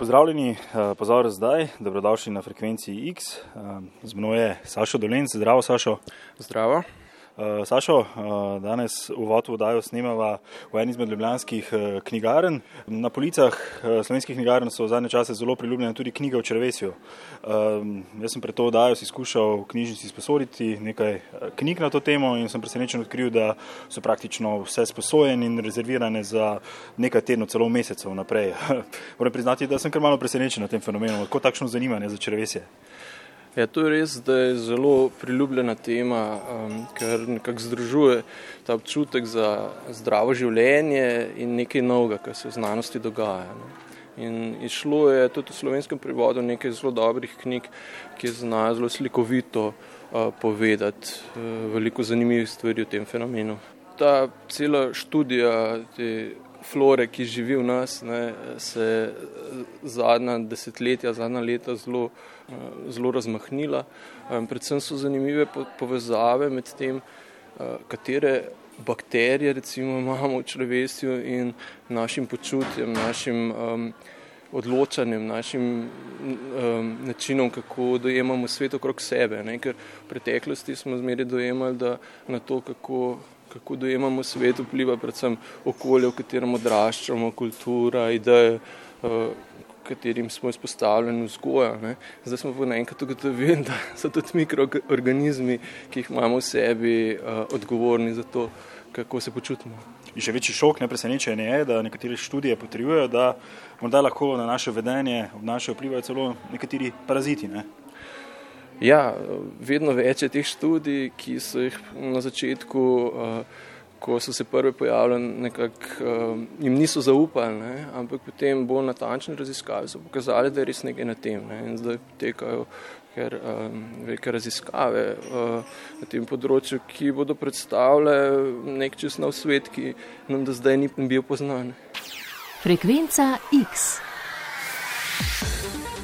Pozdravljeni, pozor zdaj, dobrodošli na frekvenci X. Z mano je Sašo Dolenc, zdravo Sašo. Zdravo. Uh, Sašo, uh, danes v vodu vdajo snemava v eni izmed ljubljanskih uh, knjigarn. Na policah uh, slovenskih knjigarn so v zadnje čase zelo priljubljene tudi knjige o črvesju. Uh, jaz sem pred to vdajo si skušal v knjižnici sposoditi nekaj knjig na to temo in sem presenečen odkril, da so praktično vse sposojene in rezervirane za nekaj tednov, celo mesecev naprej. Moram priznati, da sem kar malo presenečen na tem fenomenu, kako takšno zanimanje za črvesje. Ja, to je res, da je zelo priljubljena tema, um, ker nekako združuje ta občutek za zdravo življenje in nekaj novega, kar se v znanosti dogaja. Ne. In išlo je tudi v slovenskem prevodu nekaj zelo dobrih knjig, ki znajo zelo slikovito uh, povedati uh, veliko zanimivih stvari o tem fenomenu. Ta cela študija te flore, ki živi v nas, ne, se zadnja desetletja, zadnja leta zelo, zelo razmahnila. Predvsem so zanimive povezave med tem, katere bakterije recimo imamo v človestju in našim počutjem, našim um, odločanjem, našim um, načinom, kako dojemamo svet okrog sebe. Ne? Ker v preteklosti smo zmeri dojemali, da na to, kako kako dojemamo svet, vpliva predvsem okolje, v katerem odraščamo, kultura, ideje, uh, katerim smo izpostavljeni vzgoja. Ne. Zdaj smo pa naenkrat ugotovili, da so tudi mikroorganizmi, ki jih imamo v sebi, uh, odgovorni za to, kako se počutimo. In še večji šok, ne presenečenje je, da nekatere študije potrjujejo, da morda lahko na naše vedenje obnašajo vplivajo celo nekateri paraziti. Ne. Ja, vedno več je teh študij, ki so jih na začetku, uh, ko so se prve pojavile, nekako uh, jim niso zaupali, ne? ampak potem bolj natančne raziskave so pokazali, da je res nekaj na tem. Ne? In zdaj potekajo ker, um, velike raziskave uh, na tem področju, ki bodo predstavljale nek čez nov svet, ki nam do zdaj ni bil poznan. Frekvenca X.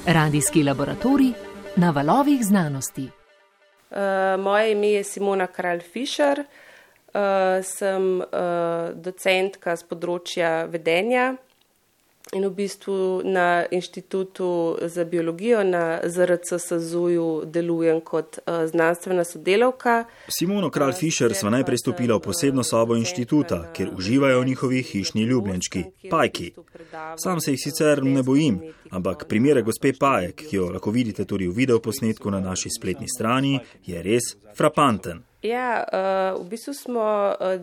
Radijski laboratorij na valovih znanosti. Uh, moje ime je Simona Kralj Fischer, uh, sem uh, docentka z področja vedenja in v bistvu na inštitutu za biologijo na ZRC SAZUju delujem kot uh, znanstvena sodelavka. Simono Kralj Fischer sva najprej stopila v posebno sobo inštituta, kjer uživajo njihovi hišni ljubljenčki, pajki. Sam se jih sicer ne bojim, ampak primere gospe Pajek, ki jo lahko vidite tudi v videoposnetku na naši spletni strani, je res frapanten. Ja, v bistvu smo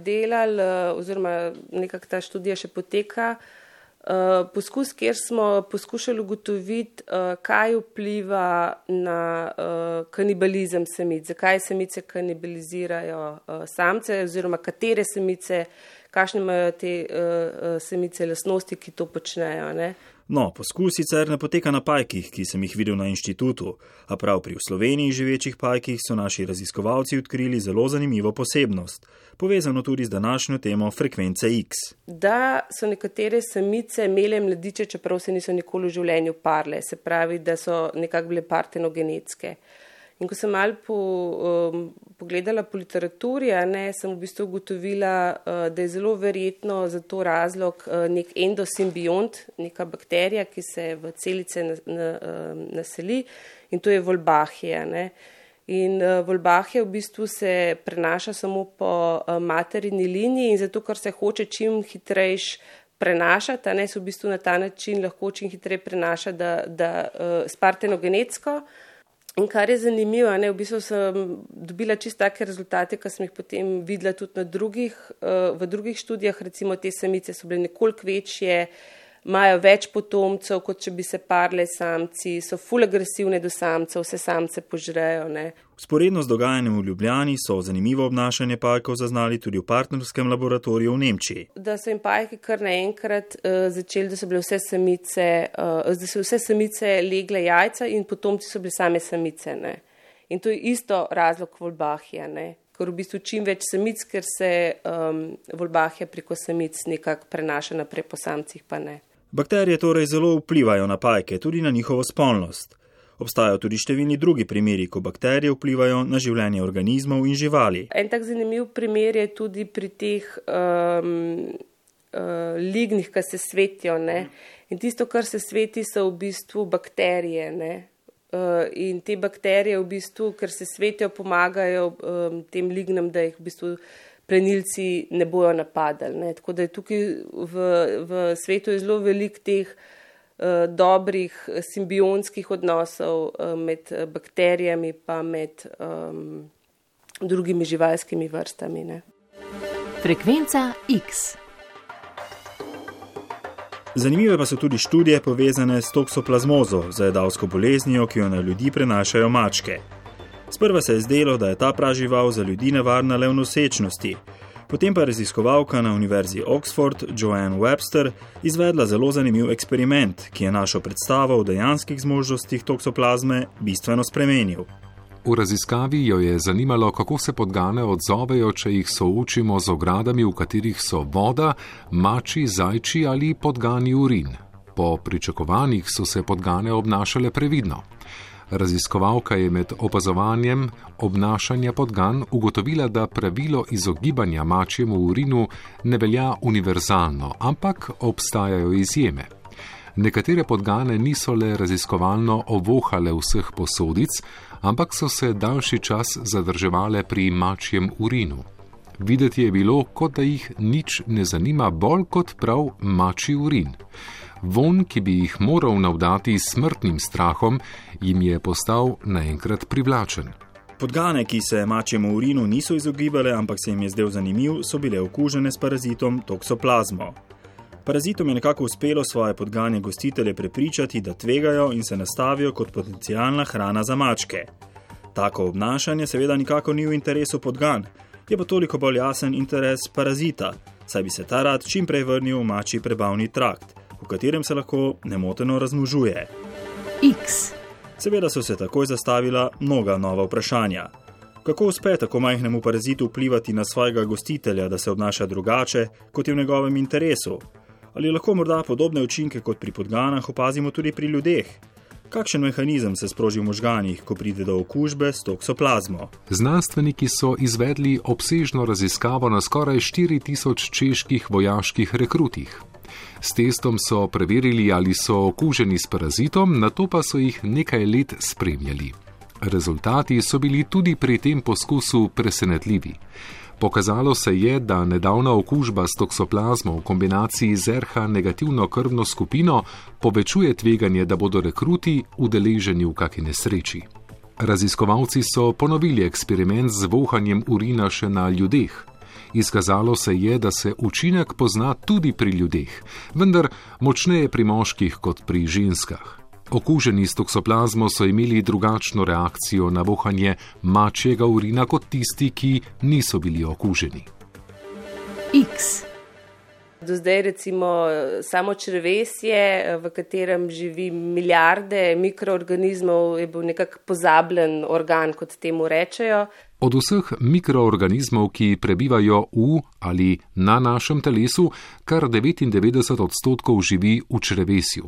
delali, oziroma nekako ta študija še poteka. Uh, poskus, kjer smo poskušali ugotoviti, uh, kaj vpliva na uh, kanibalizem samic, zakaj samice kanibalizirajo uh, samce, oziroma katere samice, kakšne imajo te uh, samice lasnosti, ki to počnejo. Ne? No, poskus sicer ne poteka na pajkih, ki sem jih videl na inštitutu, a prav pri v Sloveniji živečih pajkih so naši raziskovalci odkrili zelo zanimivo posebnost, povezano tudi z današnjo temo frekvence X. Da so nekatere samice imele mladiče, čeprav se niso nikoli v življenju parle, se pravi, da so nekako bile partenogenetske. In ko sem malo po, um, pogledala po literaturi, ne, sem v bistvu ugotovila, uh, da je zelo verjetno za to razlog uh, nek endosimbiont, neka bakterija, ki se v celice na, na, uh, naseli in to je volbahija. Ne. In uh, volbahija v bistvu se prenaša samo po uh, materini liniji in zato, ker se hoče čim hitrejš prenašati, ne, se v bistvu na ta način lahko čim hitreje prenaša, da, da uh, spartenogenetsko. In kar je zanimivo, ne, v bistvu sem dobila čisto take rezultate, ki sem jih potem videla tudi drugih, uh, v drugih študijah, recimo te samice so bile nekoliko večje, imajo več potomcev, kot če bi se parle samci, so ful agresivne do samcev, vse samce požrejo. Ne. Sporedno z dogajanjem v Ljubljani so zanimivo obnašanje pajkov zaznali tudi v partnerskem laboratoriju v Nemčiji. Da so jim pajki kar naenkrat uh, začeli, da so bile vse samice, uh, da so vse samice legle jajca in potomci so bile same samice. Ne. In to je isto razlog volbahija, ne. ker v bistvu čim več samic, ker se um, volbahija preko samic nekako prenaša naprej po samcih, pa ne. Bakterije torej zelo vplivajo na pajke, tudi na njihovo spolnost. Obstajajo tudi številni drugi primeri, ko bakterije vplivajo na življenje organizmov in živali. En tak zanimiv primer je tudi pri teh um, uh, lignih, ki se svetijo. Ne? In tisto, kar se sveti, so v bistvu bakterije. Uh, in te bakterije, v bistvu, ker se svetijo, pomagajo um, tem lignem, da jih v bistvu plenilci ne bojo napadali. Ne? Tako da je tukaj v, v svetu zelo velik teh uh, dobrih simbionskih odnosov uh, med bakterijami pa med um, drugimi živalskimi vrstami. Ne? Frekvenca X. Zanimive pa so tudi študije povezane s toksoplazmozo, zajedavsko boleznijo, ki jo na ljudi prenašajo mačke. Sprva se je zdelo, da je ta pražival za ljudi nevarna le v nosečnosti. Potem pa je raziskovalka na Univerzi Oxford, Joanne Webster, izvedla zelo zanimiv eksperiment, ki je našo predstavo o dejanskih zmožnostih toksoplazme bistveno spremenil. V raziskavi jo je zanimalo, kako se podgane odzovejo, če jih soočimo z ogradami, v katerih so voda, mači, zajči ali podgani urin. Po pričakovanjih so se podgane obnašale previdno. Raziskovalka je med opazovanjem obnašanja podgan ugotovila, da pravilo izogibanja mačjemu urinu ne velja univerzalno, ampak obstajajo izjeme. Nekatere podgane niso le raziskovalno ovohale vseh posodic, ampak so se daljši čas zadrževale pri mačjem urinu. Videti je bilo, kot da jih nič ne zanima bolj kot prav mači urin. Von, ki bi jih moral navdati smrtnim strahom, jim je postal naenkrat privlačen. Podgane, ki se mačjemu urinu niso izogibale, ampak se jim je zdel zanimiv, so bile okužene s parazitom toksoplazmo. Parazitom je nekako uspelo svoje podganje gostitelje prepričati, da tvegajo in se nastavijo kot potencijalna hrana za mačke. Tako obnašanje seveda nikako ni v interesu podgan, je pa toliko bolj jasen interes parazita, saj bi se ta rad čim prej vrnil v mačji prebavni trakt, v katerem se lahko nemoteno razmnožuje. X. Seveda so se takoj zastavila mnoga nova vprašanja. Kako uspe tako majhnemu parazitu vplivati na svojega gostitelja, da se obnaša drugače, kot je v njegovem interesu? ali lahko morda podobne učinke kot pri podganah opazimo tudi pri ljudeh? Kakšen mehanizem se sproži v možganjih, ko pride do okužbe s toksoplazmo? Znanstveniki so izvedli obsežno raziskavo na skoraj 4000 čeških vojaških rekrutih. S testom so preverili, ali so okuženi s parazitom, na to pa so jih nekaj let spremljali. Rezultati so bili tudi pri tem poskusu presenetljivi. Pokazalo se je, da nedavna okužba s toksoplazmo v kombinaciji z RH negativno krvno skupino povečuje tveganje, da bodo rekruti udeleženi v kakšni nesreči. Raziskovalci so ponovili eksperiment z vohanjem urina še na ljudeh. Izkazalo se je, da se učinek pozna tudi pri ljudeh, vendar močneje pri moških kot pri ženskah. Okuženi s toksoplazmo so imeli drugačno reakcijo na vohanje mačjega urina kot tisti, ki niso bili okuženi. X. Do zdaj recimo samo črvesje, v katerem živi milijarde mikroorganizmov, je bil nekako pozabljen organ, kot temu rečejo. Od vseh mikroorganizmov, ki prebivajo v ali na našem telesu, kar 99 odstotkov živi v črvesju.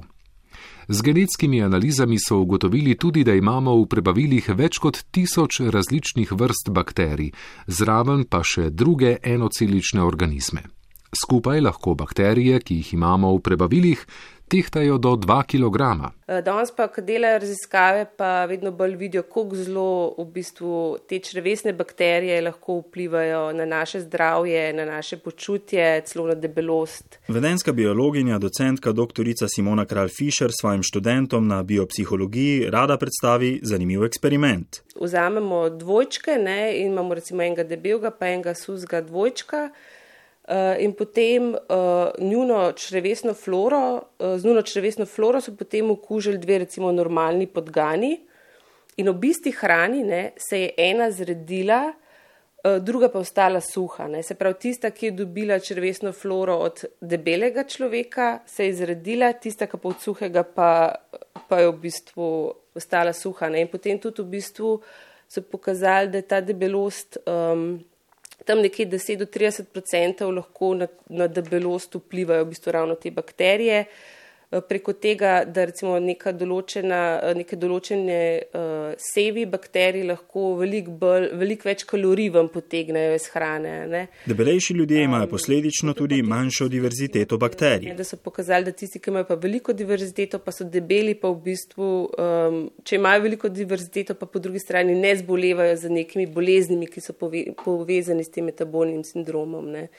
Z genetskimi analizami so ugotovili tudi, da imamo v prebavilih več kot tisoč različnih vrst bakterij, zraven pa še druge enocelične organizme. Skupaj lahko bakterije, ki jih imamo v prebavilih, tehtajo do 2 kg. Eh, danes pa, ko delajo raziskave, pa vedno bolj vidijo, kako zelo v bistvu te črvesne bakterije lahko vplivajo na naše zdravje, na naše počutje, celo na debelost. Vedenska biologinja, docentka dr. Simona Kralj Fischer svojim študentom na biopsihologiji rada predstavi zanimiv eksperiment. Vzamemo dvojčke ne, in imamo recimo enega debelega, pa enega suzga dvojčka. Uh, in potem uh, njuno črevesno floro, uh, z njuno črevesno floro so potem okužili dve recimo normalni podgani in ob isti hrani ne, se je ena zredila, uh, druga pa ostala suha. Ne. Se pravi, tista, ki je dobila črevesno floro od debelega človeka, se je zredila, tista, ki pa od suhega pa, pa je v bistvu ostala suha. Ne. In potem tudi v bistvu so pokazali, da je ta debelost. Um, tam nekje 10 do 30 odstotkov lahko na, na debelost vplivajo v bistvu ravno te bakterije. Preko tega, da recimo neka določena, neke določene uh, sevi bakterij lahko veliko velik več kalorij vam potegnejo iz hrane. Ne. Debelejši ljudje imajo posledično tudi manjšo diverziteto bakterij. Da so pokazali, da tisti, ki imajo pa veliko diverziteto, pa so debeli, pa v bistvu, um, če imajo veliko diverziteto, pa po drugi strani ne zbolevajo za nekimi boleznimi, ki so pove, povezani s tem metabolnim sindromom. Ne.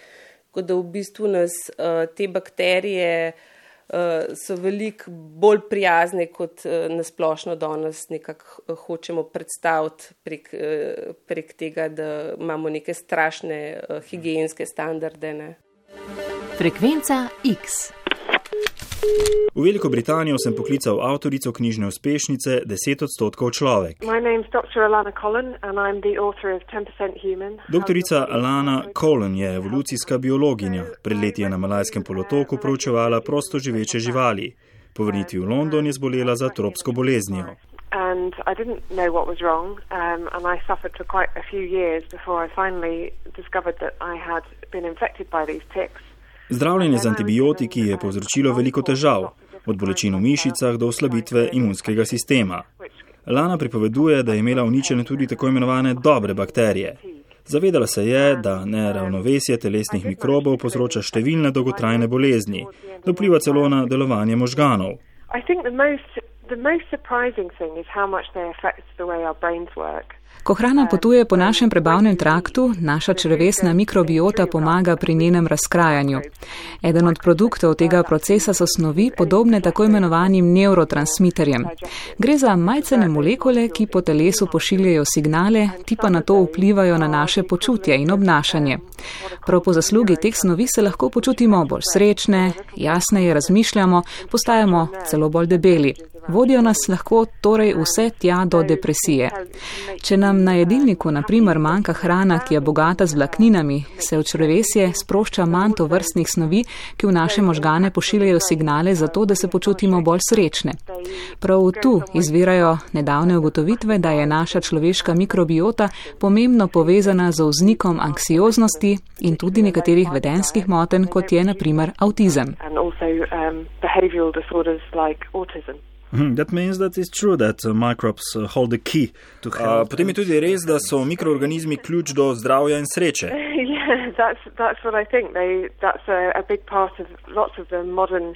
Tako da v bistvu nas uh, te bakterije uh, so veliko bolj prijazne, kot uh, nasplošno danes nekako uh, hočemo predstaviti prek, prek tega, da imamo neke strašne higijenske standarde. Ne. Frekvenca X. V Veliko Britanijo sem poklical avtorico knjižne uspešnice 10 odstotkov človek. Doktorica Alana Colin je evolucijska biologinja. Pred leti je na Malajskem polotoku proučevala prosto živeče živali. Po vrnitvi v London je zbolela za tropsko boleznijo. And I didn't know what was wrong, um, and I suffered for quite a few years before I finally discovered that I had been infected by these ticks. Zdravljenje z antibiotiki je povzročilo veliko težav, od bolečin v mišicah do oslabitve imunskega sistema. Lana pripoveduje, da je imela uničene tudi tako imenovane dobre bakterije. Zavedala se je, da neravnovesje telesnih mikrobov povzroča številne dolgotrajne bolezni, da vpliva celo na delovanje možganov. The most surprising thing is how much they affect the way our brains work. Ko hrana potuje po našem prebavnem traktu, naša črvesna mikrobiota pomaga pri njenem razkrajanju. Eden od produktov tega procesa so snovi podobne tako imenovanim neurotransmiterjem. Gre za majcene molekule, ki po telesu pošiljajo signale, ti pa na to vplivajo na naše počutje in obnašanje. Prav po zaslugi teh snovi se lahko počutimo bolj srečne, jasneje razmišljamo, postajamo celo bolj debeli. Vodijo nas lahko torej vse tja do depresije. Če nam na jedilniku naprimer manjka hrana, ki je bogata z vlakninami, se v črvesje sprošča manj to vrstnih snovi, ki v naše možgane pošiljajo signale za to, da se počutimo bolj srečne. Prav tu izvirajo nedavne ugotovitve, da je naša človeška mikrobiota pomembno povezana z vznikom anksioznosti in tudi nekaterih vedenskih moten, kot je naprimer avtizem. Mhm, that means that it's true that uh, microbes uh, hold the key to health. Uh, potem je tudi res, da so mikroorganizmi ključ do zdravja in sreče. yeah, that's that's what I think. They that's a, a big part of lots of the modern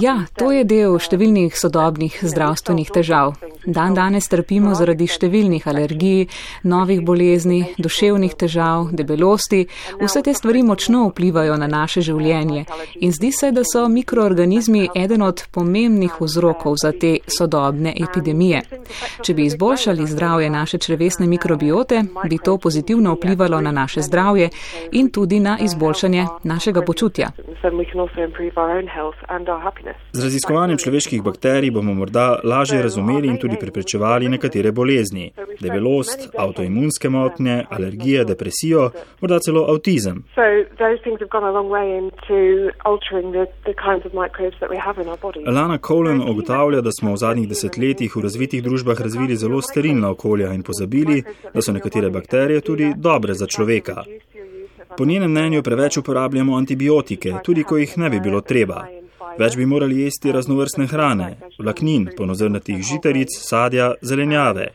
Ja, to je del številnih sodobnih zdravstvenih težav. Dan danes trpimo zaradi številnih alergij, novih bolezni, duševnih težav, debelosti. Vse te stvari močno vplivajo na naše življenje in zdi se, da so mikroorganizmi eden od pomembnih vzrokov za te sodobne epidemije. Če bi izboljšali zdravje naše črevesne mikrobiote, bi to pozitivno vplivalo na naše zdravje in tudi na izboljšanje našega počutja. Z raziskovanjem človeških bakterij bomo morda lažje razumeli in tudi preprečevali nekatere bolezni, debelost, avtoimunske motnje, alergije, depresijo, morda celo avtizem. Lana Colen ugotavlja, da smo v zadnjih desetletjih v razvitih družbah razvili zelo sterilna okolja in pozabili, da so nekatere bakterije tudi dobre za človeka. Po njenem mnenju preveč uporabljamo antibiotike, tudi ko jih ne bi bilo treba. Več bi morali jesti raznovrstne hrane, vlaknin, ponozrnatih žitaric, sadja, zelenjave.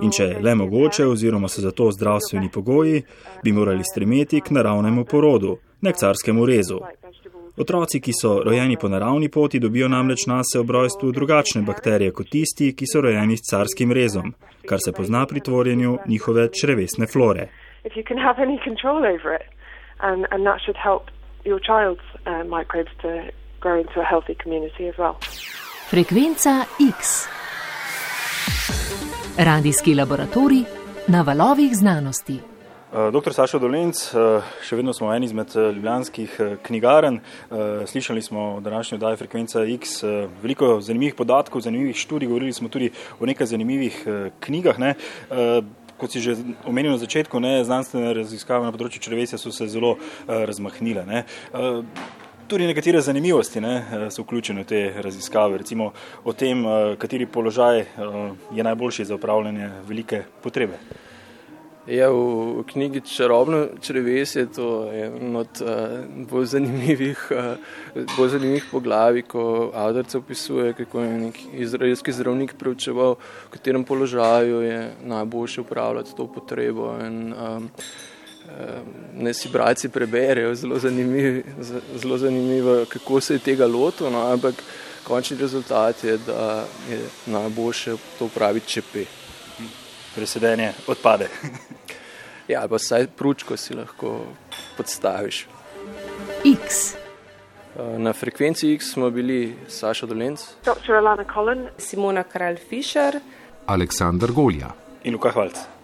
In če je le mogoče, oziroma so za to zdravstveni pogoji, bi morali stremeti k naravnemu porodu, ne k carskemu rezu. Otroci, ki so rojeni po naravni poti, dobijo namreč nase ob rojstvu drugačne bakterije kot tisti, ki so rojeni s carskim rezom, kar se pozna pri tvorjenju njihove črevesne flore and, and that should help your child's uh, microbes to grow into a healthy community as well. Frekvenca X. Radijski laboratorij na valovih znanosti. Uh, Doktor Sašo Dolenc, uh, še vedno smo eni izmed uh, ljubljanskih knjigarn. Slišali smo današnjo oddajo Frekvenca X veliko zanimivih podatkov, zanimivih študij, govorili smo tudi o nekaj zanimivih knjigah. Ne? Kot si že omenil na začetku, ne, znanstvene raziskave na področju črevesja so se zelo uh, razmahnile. Ne. Uh, tudi nekatere zanimivosti ne, uh, so vključene v te raziskave, recimo o tem, uh, kateri položaj uh, je najboljši za upravljanje velike potrebe. Ja, v knjigi Čarobno črevesje to je eno od uh, bolj, zanimivih, uh, bolj zanimivih poglavij, ko avtorca opisuje, kako je nek izraelski zdravnik preučeval, v katerem položaju je najboljše upravljati to potrebo. In, um, Ne si bralci preberejo, zelo zanimivo, zelo zanimivo, kako se je tega lotil, no, ampak končni rezultat je, da je najboljše to upraviti čepe presedenje odpade. ja, pa vsaj pručko si lahko podstaviš. X. Eh, na frekvenci X smo bili Saša Dolenc, Dr. Alana Collin, Simona Kralj Fischer, Aleksandr Golja in Luka Hvalc.